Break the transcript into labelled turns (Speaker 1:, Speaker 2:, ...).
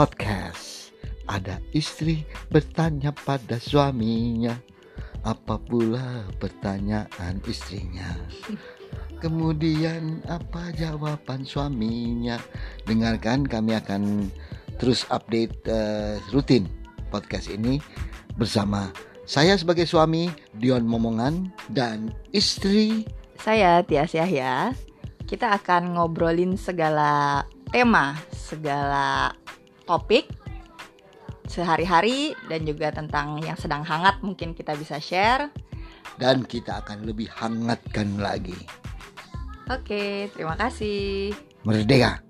Speaker 1: Podcast. Ada istri bertanya pada suaminya, apa pula pertanyaan istrinya. Kemudian apa jawaban suaminya? Dengarkan kami akan terus update uh, rutin podcast ini bersama saya sebagai suami Dion Momongan dan istri
Speaker 2: saya Tias Yahya. Kita akan ngobrolin segala tema, segala topik sehari-hari dan juga tentang yang sedang hangat mungkin kita bisa share
Speaker 1: dan kita akan lebih hangatkan lagi.
Speaker 2: Oke, terima kasih.
Speaker 1: Merdeka.